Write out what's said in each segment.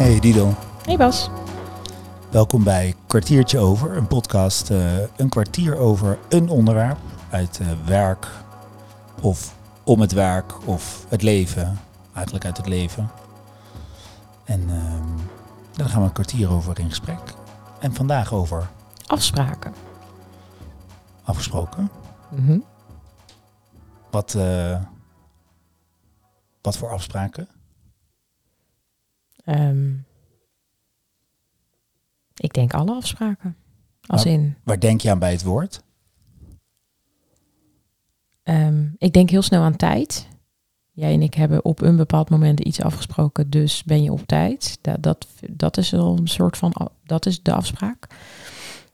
Hey Dido, Hey Bas. welkom bij Kwartiertje Over, een podcast, eh, een kwartier over een onderwerp uit eh, werk of om het werk of het leven, eigenlijk uit het leven. En ehm, daar gaan we een kwartier over in gesprek. En vandaag over Afspraken. afgesproken. Mhm. Wat, eh, wat voor afspraken? Ehm, ik denk alle afspraken. Als Nou. in, Waar denk je aan bij het woord? ehm, ik denk heel snel aan tijd. Jij en ik hebben op een bepaald moment iets afgesproken, dus ben je op tijd. Dat, dat, dat is een soort van, dat is de afspraak.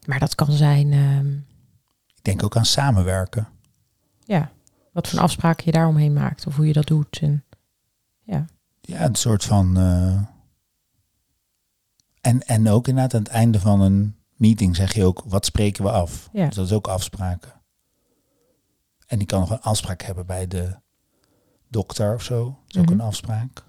Maar dat kan zijn, ehm, Ik denk ook aan samenwerken. ja, wat voor afspraken je daaromheen maakt of hoe je dat doet. En, ja. Ja, een soort van. eh, en, en ook inderdaad aan het einde van een meeting zeg je ook: wat spreken we af? Ja. Dus dat is ook afspraken. En die kan nog een afspraak hebben bij de dokter of zo. Dat is ook Mhm. een afspraak.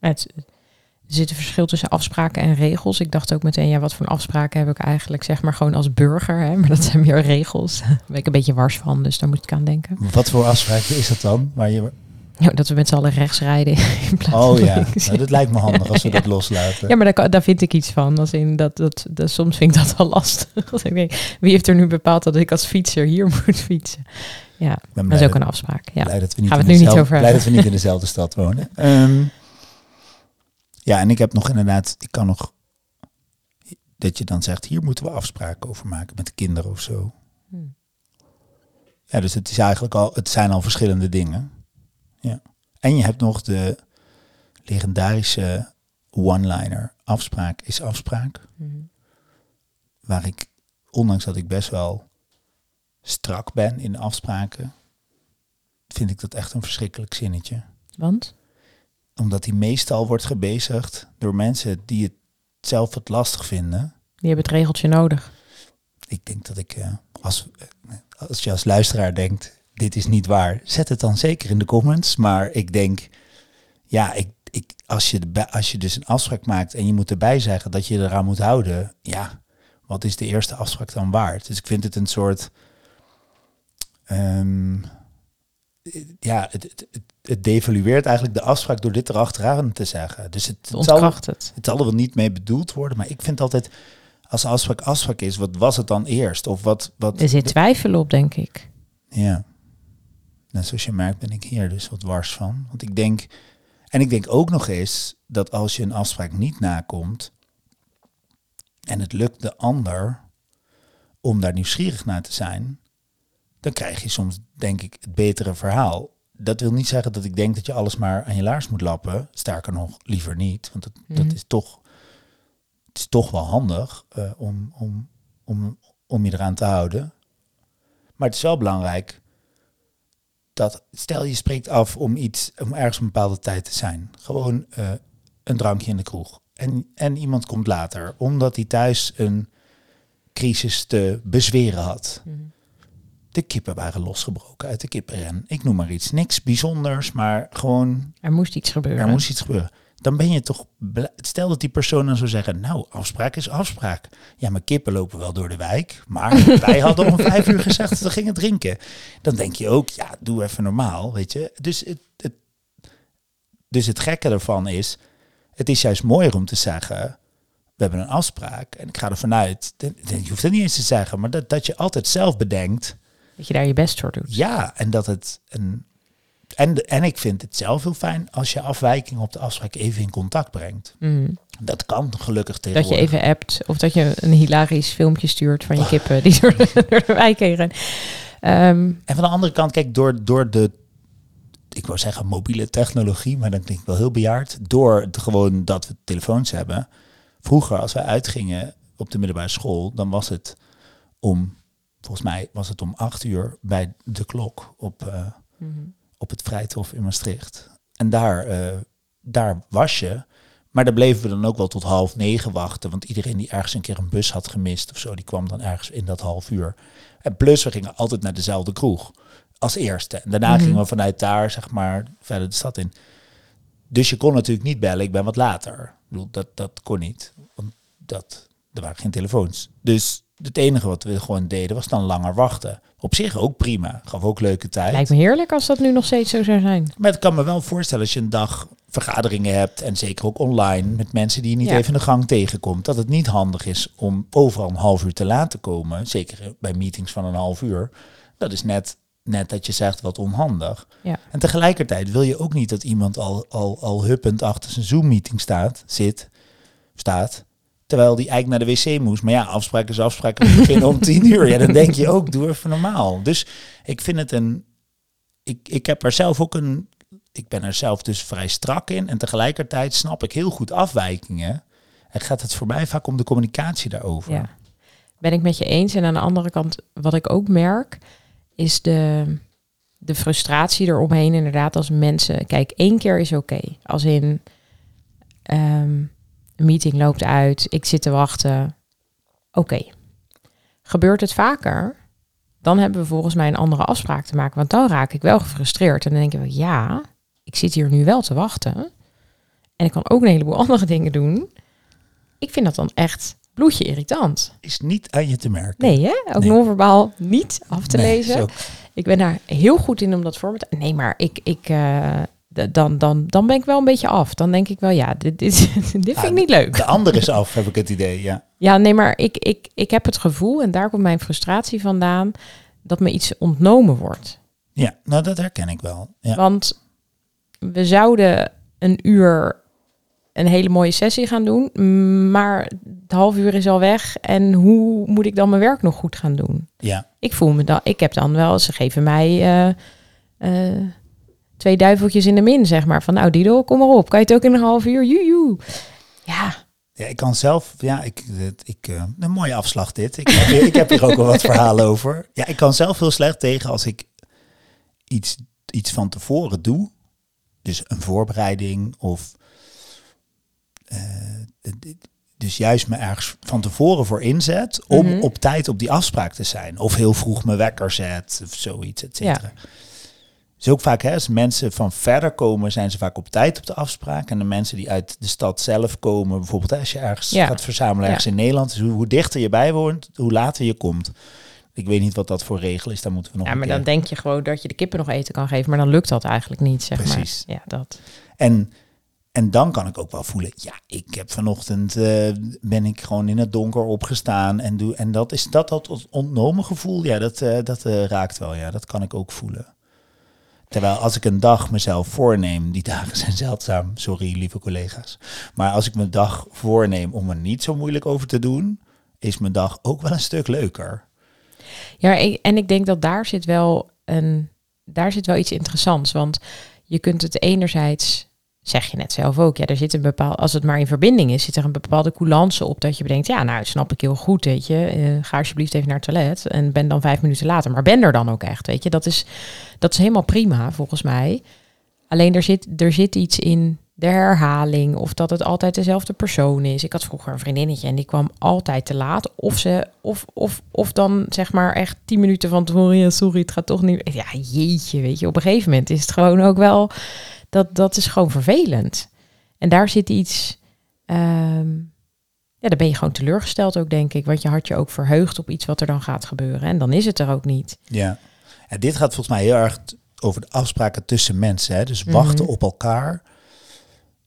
Het, er zit een verschil tussen afspraken en regels. Ik dacht ook meteen, ja, wat voor afspraken heb ik eigenlijk, zeg maar, gewoon als burger. Hè? Maar dat zijn meer regels. Daar ben ik een beetje wars van, dus daar moet ik aan denken. Wat voor afspraak is dat dan? Waar je... Ja, dat we met z'n allen rechts rijden in plaats Oh ja, nou, dat lijkt me handig als we Ja. dat loslaten. Ja, maar daar, daar vind ik iets van. Als in dat, dat, dat, soms vind ik dat wel lastig. Als ik denk, wie heeft er nu bepaald dat ik als fietser hier moet fietsen? Ja, dat is ook dat- een afspraak. Ja. Blij dat we niet, Gaan we in het nu niet over blij dat we niet in dezelfde stad wonen. Ehm, ja, en ik heb nog inderdaad, ik kan nog, dat je dan zegt, hier moeten we afspraken over maken met de kinderen of zo. Hm. Ja, dus het is eigenlijk al, het zijn al verschillende dingen. Ja. En je hebt nog de legendarische one-liner, afspraak is afspraak. Mhm. Waar ik, ondanks dat ik best wel strak ben in afspraken, vind ik dat echt een verschrikkelijk zinnetje Want? omdat die meestal wordt gebezigd door mensen die het zelf het lastig vinden. Die hebben het regeltje nodig. Ik denk dat ik, eh, als, eh, als je als luisteraar denkt, dit is niet waar, zet het dan zeker in de comments. Maar ik denk, ja, ik, ik, als, je, als je dus een afspraak maakt en je moet erbij zeggen dat je eraan moet houden, ja, wat is de eerste afspraak dan waard? Dus ik vind het een soort, ehm, ja, het, het, het, het devalueert eigenlijk de afspraak door dit erachteraan te zeggen. Dus het, Het zal, ontkracht het. het zal er wel niet mee bedoeld worden, maar ik vind altijd, als afspraak afspraak is, wat was het dan eerst? Of wat, wat Er zit twijfel op, denk ik. ja. Nou, zoals je merkt ben ik hier dus wat wars van. Want ik denk, en ik denk ook nog eens dat als je een afspraak niet nakomt en het lukt de ander om daar nieuwsgierig naar te zijn, dan krijg je soms, denk ik, het betere verhaal. Dat wil niet zeggen dat ik denk dat je alles maar aan je laars moet lappen. Sterker nog, liever niet. Want dat, dat Mhm. is toch, het is toch wel handig eh, om, om, om, om je eraan te houden. Maar het is wel belangrijk dat, stel je spreekt af om iets, om ergens een bepaalde tijd te zijn. Gewoon eh, een drankje in de kroeg. En, en iemand komt later, omdat hij thuis een crisis te bezweren had. De kippen waren losgebroken uit de kippenren. Ik noem maar iets. Niks bijzonders, maar gewoon Er moest iets gebeuren. er moest iets gebeuren. Dan ben je toch. Stel dat die persoon dan zou zeggen: Nou, afspraak is afspraak. Ja, mijn kippen lopen wel door de wijk. Maar wij hadden om vijf uur gezegd dat we gingen drinken. Dan denk je ook: Ja, doe even normaal. Weet je. Dus het, het, dus het gekke ervan is: Het is juist mooier om te zeggen. We hebben een afspraak en ik ga ervan uit. Je hoeft het niet eens te zeggen, maar dat, dat je altijd zelf bedenkt. Dat je daar je best voor doet. Ja, en dat het een. En, en ik vind het zelf heel fijn als je afwijking op de afspraak even in contact brengt. Mm. Dat kan gelukkig Dat je tegenwoordig. even appt of dat je een hilarisch filmpje stuurt van je kippen die door de, door de wijk heen. Ehm, En van de andere kant, kijk, door, door de, ik wou zeggen mobiele technologie, maar dan denk ik wel heel bejaard. Door gewoon dat we telefoons hebben. Vroeger, als wij uitgingen op de middelbare school, dan was het om, volgens mij was het om acht uur bij de klok op, eh, op het Vrijthof in Maastricht. En daar, eh, daar was je. Maar daar bleven we dan ook wel tot half negen wachten. Want iedereen die ergens een keer een bus had gemist of zo, die kwam dan ergens in dat half uur. En plus, we gingen altijd naar dezelfde kroeg als eerste. En daarna Mhm. gingen we vanuit daar, zeg maar, verder de stad in. Dus je kon natuurlijk niet bellen, ik ben wat later. Ik bedoel, dat, dat kon niet. Want dat, er waren geen telefoons. Dus het enige wat we gewoon deden was dan langer wachten. Op zich ook prima. Gaf ook leuke tijd. Lijkt me heerlijk als dat nu nog steeds zo zou zijn. Maar het kan me wel voorstellen als je een dag vergaderingen hebt en zeker ook online met mensen die je niet Ja. even in de gang tegenkomt, dat het niet handig is om overal een half uur te laat te komen. Zeker bij meetings van een half uur. Dat is net, net dat je zegt wat onhandig. Ja. En tegelijkertijd wil je ook niet dat iemand al, al, al huppend achter zijn Zoom-meeting staat, zit, staat. Terwijl die eigenlijk naar de wc moest. Maar ja, afspraak is afspraak. We beginnen om tien uur. Ja, dan denk je ook, doe even normaal. Dus ik vind het een... Ik, ik heb er zelf ook een... Ik ben er zelf dus vrij strak in. En tegelijkertijd snap ik heel goed afwijkingen. En gaat het voor mij vaak om de communicatie daarover. Ben ik met je eens. En aan de andere kant, wat ik ook merk, is de, de frustratie eromheen. Inderdaad, als mensen. Kijk, één keer is oké. Als in ehm, een meeting loopt uit, ik zit te wachten. Oké. Gebeurt het vaker? Dan hebben we volgens mij een andere afspraak te maken. Want dan raak ik wel gefrustreerd. En dan denk ik, ja, ik zit hier nu wel te wachten. En ik kan ook een heleboel andere dingen doen. Ik vind dat dan echt bloedje irritant. Is niet aan je te merken. Nee, hè? Ook Nee. non-verbaal niet af te Nee, lezen. zo. Ik ben daar heel goed in om dat voor me te... Nee, maar ik... ik eh, dan, dan, dan ben ik wel een beetje af. Dan denk ik wel, ja, dit, dit, dit vind ik niet leuk. De ander is af, heb ik het idee. Ja. Ja, nee, maar ik, ik, ik heb het gevoel, en daar komt mijn frustratie vandaan, dat me iets ontnomen wordt. ja, nou dat herken ik wel. Ja. Want we zouden een uur een hele mooie sessie gaan doen, maar het half uur is al weg. En hoe moet ik dan mijn werk nog goed gaan doen? ja. Ik voel me dan, ik heb dan wel, ze geven mij eh, eh, twee duiveltjes in de min, zeg maar. Van nou, Dido, kom maar op. Kan je het ook in een half uur? Joejoe. Ja, Ja, ik kan zelf, ja, ik, ik, eh, een mooie afslag dit. Ik heb, hier, ik heb hier ook wel wat verhalen over. Ja, ik kan zelf heel slecht tegen als ik iets, iets van tevoren doe. Dus een voorbereiding of d- dus juist me ergens van tevoren voor inzet om Mhm. op tijd op die afspraak te zijn. Of heel vroeg mijn wekker zet of zoiets, et cetera. Is ook vaak, hè, als mensen van verder komen, zijn ze vaak op tijd op de afspraak. En de mensen die uit de stad zelf komen, bijvoorbeeld hè, als je ergens Ja. gaat verzamelen, ergens Ja. in Nederland, dus hoe, hoe dichter je bij woont, hoe later je komt. Ik weet niet wat dat voor regel is, daar moeten we nog ja maar dan denk je gewoon dat je de kippen nog eten kan geven. Maar dan lukt dat eigenlijk niet, zeg Precies. maar. Ja, dat. En, en dan kan ik ook wel voelen, ja, ik heb vanochtend, eh, ben ik gewoon in het donker opgestaan. En, doe, en dat is dat, dat ontnomen gevoel, ja, dat, eh, dat eh, raakt wel, ja, dat kan ik ook voelen. Terwijl als ik een dag mezelf voorneem, die dagen zijn zeldzaam, sorry lieve collega's. Maar als ik mijn dag voorneem om er niet zo moeilijk over te doen, is mijn dag ook wel een stuk leuker. Ja, en ik denk dat daar zit wel een, daar zit wel iets interessants. Want je kunt het enerzijds, zeg je net zelf ook, ja, er zit een bepaald, als het maar in verbinding is, zit er een bepaalde coulance op dat je bedenkt, ja, nou, snap ik heel goed, weet je. Eh, ga alsjeblieft even naar het toilet en ben dan vijf minuten later, maar ben er dan ook echt, weet je. Dat is, dat is helemaal prima, volgens mij. Alleen er zit, er zit iets in de herhaling of dat het altijd dezelfde persoon is. Ik had vroeger een vriendinnetje en die kwam altijd te laat. Of, ze, of, of, of dan zeg maar echt tien minuten van tevoren. Ja, sorry, het gaat toch niet. Ja, jeetje, weet je. Op een gegeven moment is het gewoon ook wel... Dat, dat is gewoon vervelend. En daar zit iets... ehm, ja, dan ben je gewoon teleurgesteld ook, denk ik. Want je had je ook verheugd op iets wat er dan gaat gebeuren. En dan is het er ook niet. Ja. En dit gaat volgens mij heel erg over de afspraken tussen mensen. Hè? Dus wachten Mhm. op elkaar.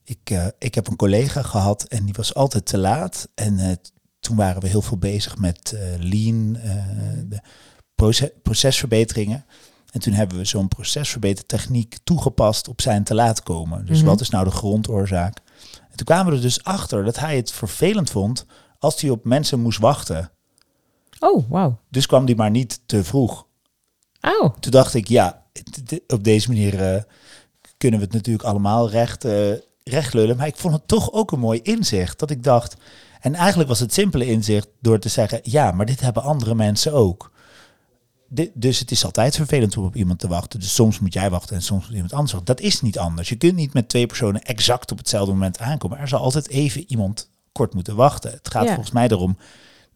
Ik, eh, ik heb een collega gehad en die was altijd te laat. En eh, toen waren we heel veel bezig met eh, lean, de proces, procesverbeteringen. En toen hebben we zo'n procesverbetertechniek toegepast op zijn te laat komen. Dus Mhm. wat is nou de grondoorzaak? En toen kwamen we er dus achter dat hij het vervelend vond als hij op mensen moest wachten. Oh, wauw. Dus kwam die maar niet te vroeg. Oh, Toen dacht ik, ja, op deze manier eh, kunnen we het natuurlijk allemaal recht, eh recht lullen. Maar ik vond het toch ook een mooi inzicht. Dat ik dacht, en eigenlijk was het simpele inzicht door te zeggen, ja, maar dit hebben andere mensen ook. Dus het is altijd vervelend om op iemand te wachten. Dus soms moet jij wachten en soms moet iemand anders wachten. Dat is niet anders. Je kunt niet met twee personen exact op hetzelfde moment aankomen. Er zal altijd even iemand kort moeten wachten. Het gaat Ja. volgens mij erom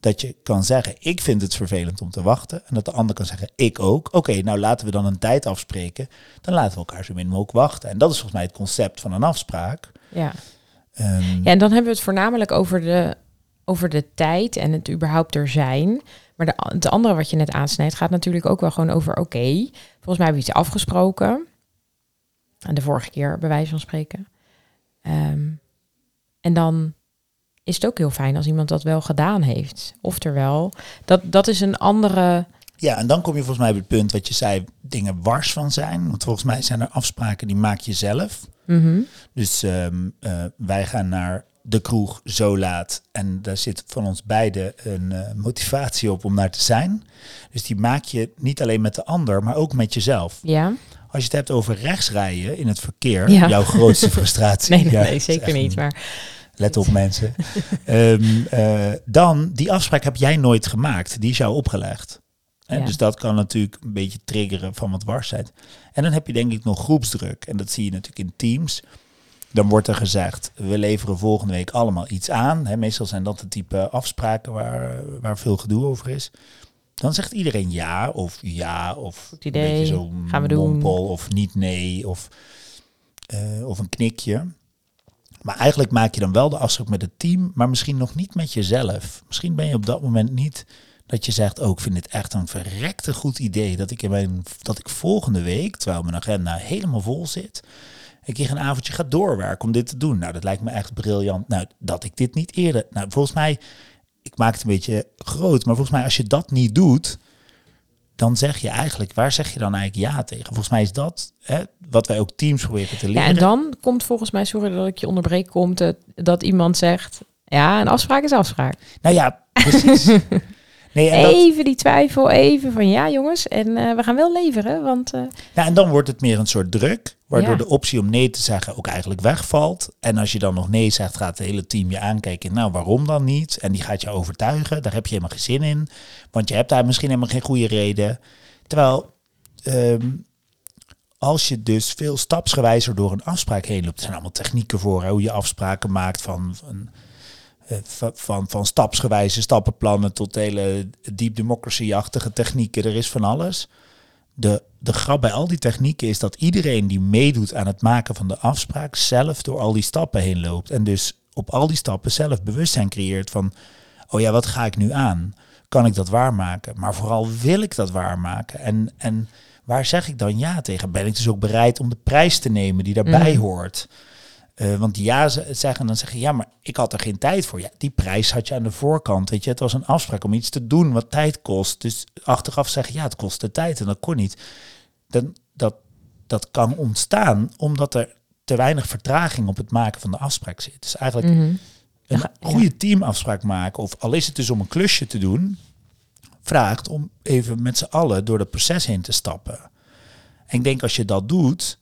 dat je kan zeggen, ik vind het vervelend om te wachten. En dat de ander kan zeggen, ik ook. Oké, nou laten we dan een tijd afspreken. Dan laten we elkaar zo min mogelijk wachten. En dat is volgens mij het concept van een afspraak. Ja. Ehm, ja, en dan hebben we het voornamelijk over de, over de tijd en het überhaupt er zijn. Maar de, het andere wat je net aansnijdt gaat natuurlijk ook wel gewoon over, oké, volgens mij hebben we iets afgesproken. En de vorige keer, bij wijze van spreken. Ehm, en dan is het ook heel fijn als iemand dat wel gedaan heeft. Oftewel, dat, dat is een andere... Ja, en dan kom je volgens mij op het punt wat je zei, dingen wars van zijn. Want volgens mij zijn er afspraken die maak je zelf. Mhm. Dus ehm, eh, wij gaan naar de kroeg zo laat. En daar zit van ons beiden een eh, motivatie op om naar te zijn. Dus die maak je niet alleen met de ander, maar ook met jezelf. Ja, Als je het hebt over rechtsrijden in het verkeer, Ja. jouw grootste frustratie. nee, nee, Ja, zeker niet. Maar Let op mensen. Ehm, eh, dan, die afspraak heb jij nooit gemaakt. Die is jou opgelegd. Ja. Dus dat kan natuurlijk een beetje triggeren van wat warsheid. En dan heb je denk ik nog groepsdruk. En dat zie je natuurlijk in teams. Dan wordt er gezegd, we leveren volgende week allemaal iets aan. Meestal zijn dat de type afspraken waar, waar veel gedoe over is. Dan zegt iedereen ja of ja of Goed idee, een beetje zo'n gaan we doen. mompel of niet nee of, eh, of een knikje. Maar eigenlijk maak je dan wel de afspraak met het team, maar misschien nog niet met jezelf. Misschien ben je op dat moment niet dat je zegt, oh, ik vind dit echt een verrekte goed idee dat ik in mijn dat ik volgende week, terwijl mijn agenda helemaal vol zit, een keer een avondje ga doorwerken om dit te doen. Nou, dat lijkt me echt briljant. Nou, dat ik dit niet eerder. Nou, volgens mij, ik maak het een beetje groot, maar volgens mij als je dat niet doet, dan zeg je eigenlijk, waar zeg je dan eigenlijk ja tegen? Volgens mij is dat hè, wat wij ook teams proberen te leren. ja, en dan komt volgens mij, sorry dat ik je onderbreek, komt het dat iemand zegt, ja, een afspraak is afspraak. Nou ja, precies. Nee, en, dat, Even die twijfel, even van ja jongens, en eh, we gaan wel leveren, want... nou, en dan wordt het meer een soort druk, waardoor Ja. de optie om nee te zeggen ook eigenlijk wegvalt. En als je dan nog nee zegt, gaat het hele team je aankijken. Nou, waarom dan niet? En die gaat je overtuigen. Daar heb je helemaal geen zin in. Want je hebt daar misschien helemaal geen goede reden. Terwijl, ehm, als je dus veel stapsgewijzer door een afspraak heen loopt. Er zijn allemaal technieken voor, hè, hoe je afspraken maakt van... van van, van, stapsgewijze stappenplannen tot hele deep democracy-achtige technieken. Er is van alles. De, de grap bij al die technieken is dat iedereen die meedoet aan het maken van de afspraak zelf door al die stappen heen loopt. En dus op al die stappen zelf bewustzijn creëert van, oh ja, wat ga ik nu aan? Kan ik dat waarmaken? Maar vooral wil ik dat waarmaken? En, en waar zeg ik dan ja tegen? Ben ik dus ook bereid om de prijs te nemen die daarbij Mhm. hoort? Eh, want ja ze- zeggen dan zeggen, ja, maar ik had er geen tijd voor. Ja, die prijs had je aan de voorkant. Weet je, het was een afspraak om iets te doen wat tijd kost. Dus achteraf zeggen, ja, het kostte tijd en dat kon niet. Dan, dat, dat kan ontstaan omdat er te weinig vertraging op het maken van de afspraak zit. Dus eigenlijk mhm. een Ja, ja. goede teamafspraak maken, of al is het dus om een klusje te doen, vraagt om even met z'n allen door dat proces heen te stappen. En ik denk als je dat doet,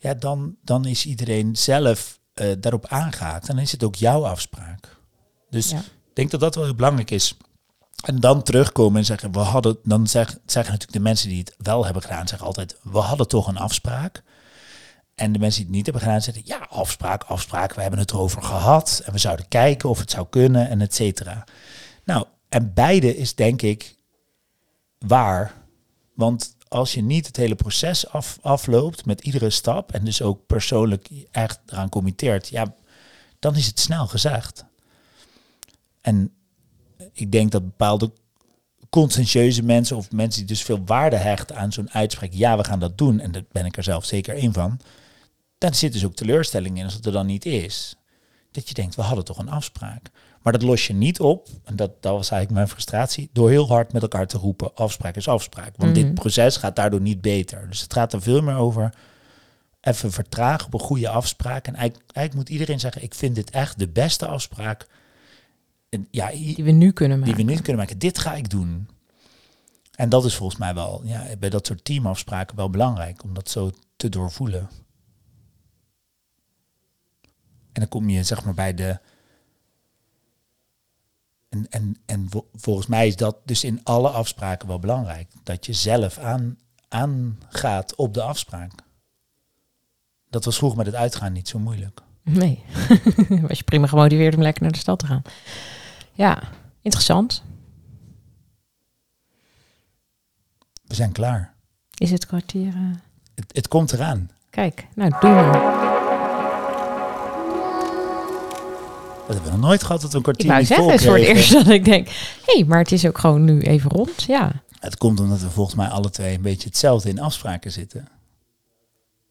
ja, dan, dan is iedereen zelf eh, daarop aangaat. En dan is het ook jouw afspraak. Dus Ja. ik denk dat dat wel heel belangrijk is. En dan terugkomen en zeggen, we hadden, dan zeg, zeggen natuurlijk de mensen die het wel hebben gedaan, zeggen altijd, we hadden toch een afspraak. En de mensen die het niet hebben gedaan, zeggen, ja, afspraak, afspraak, we hebben het erover gehad. En we zouden kijken of het zou kunnen en et cetera. Nou, en beide is denk ik waar. Want als je niet het hele proces af, afloopt met iedere stap en dus ook persoonlijk echt eraan committeert, ja, dan is het snel gezegd. En ik denk dat bepaalde conscientieuze mensen of mensen die dus veel waarde hechten aan zo'n uitspraak, ja, we gaan dat doen, en daar ben ik er zelf zeker één van, dan zit dus ook teleurstelling in als het er dan niet is. Dat je denkt, we hadden toch een afspraak. Maar dat los je niet op, en dat, dat was eigenlijk mijn frustratie, door heel hard met elkaar te roepen, afspraak is afspraak. Want Mhm. dit proces gaat daardoor niet beter. Dus het gaat er veel meer over even vertragen op een goede afspraak. En eigenlijk, eigenlijk moet iedereen zeggen, ik vind dit echt de beste afspraak en ja, Die we nu kunnen maken. die we nu kunnen maken. Dit ga ik doen. En dat is volgens mij wel, ja, bij dat soort teamafspraken wel belangrijk om dat zo te doorvoelen. En dan kom je zeg maar bij de. En, en, en vo- volgens mij is dat dus in alle afspraken wel belangrijk. Dat je zelf aan, aangaat op de afspraak. Dat was vroeger met het uitgaan niet zo moeilijk. Nee, was je prima gemotiveerd om lekker naar de stad te gaan. Ja, Interessant. We zijn klaar. Is het kwartier? eh, Het, het komt eraan. Kijk, nou, doe maar. Dat hebben we nog nooit gehad dat we een Ik kwartier wou niet zeggen, vol het is voor het eerst dat ik denk... hé, hey, maar het is ook gewoon nu even rond. Ja, Het komt omdat we volgens mij alle twee een beetje hetzelfde in afspraken zitten.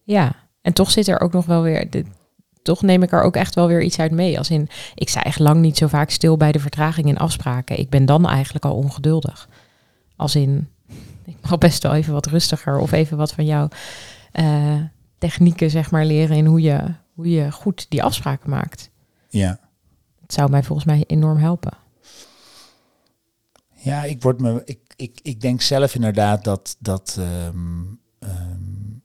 ja. En toch zit er ook nog wel weer... De, toch neem ik er ook echt wel weer iets uit mee. Als in, ik sta echt lang niet zo vaak stil bij de vertraging in afspraken. Ik ben dan eigenlijk al ongeduldig. Als in, ik mag best wel even wat rustiger... of even wat van jouw eh, technieken, zeg maar, leren... in hoe je, hoe je goed die afspraken maakt. Ja. Het zou mij volgens mij enorm helpen. Ja, ik word me. Ik, ik, ik denk zelf inderdaad dat. dat ehm, ehm,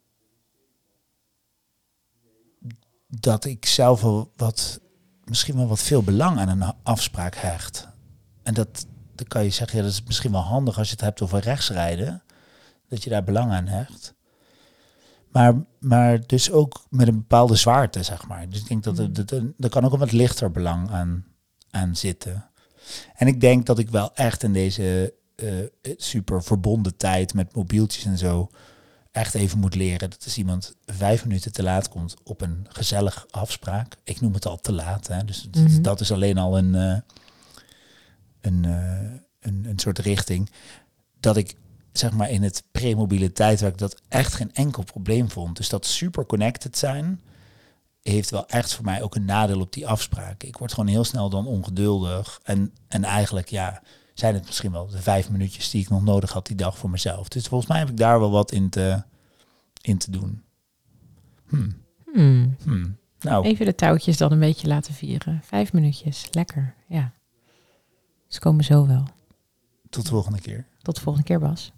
dat ik zelf wel wat. Misschien wel wat veel belang aan een afspraak hecht. En dat. Dan kan je zeggen, dat is misschien wel handig als je het hebt over rechtsrijden. Dat je daar belang aan hecht. Maar, maar dus ook met een bepaalde zwaarte, zeg maar. Dus ik denk dat er, dat er, er kan ook een wat lichter belang aan, aan zitten. En ik denk dat ik wel echt in deze eh, super verbonden tijd met mobieltjes en zo echt even moet leren dat als iemand vijf minuten te laat komt op een gezellig afspraak, ik noem het al te laat, hè, dus Mhm. dat is alleen al een, eh, een, eh, een, een soort richting, dat ik zeg maar in het premobiele tijdwerk dat echt geen enkel probleem vond. Dus dat super connected zijn heeft wel echt voor mij ook een nadeel op die afspraken. Ik word gewoon heel snel dan ongeduldig. En, en eigenlijk, ja, zijn het misschien wel de vijf minuutjes die ik nog nodig had die dag voor mezelf. Dus volgens mij heb ik daar wel wat in te, in te doen. Hmm. Hmm. Hmm. Nou, Even de touwtjes dan een beetje laten vieren. Vijf minuutjes, lekker, ja. Ze komen zo wel. tot de volgende keer. Tot de volgende keer, Bas.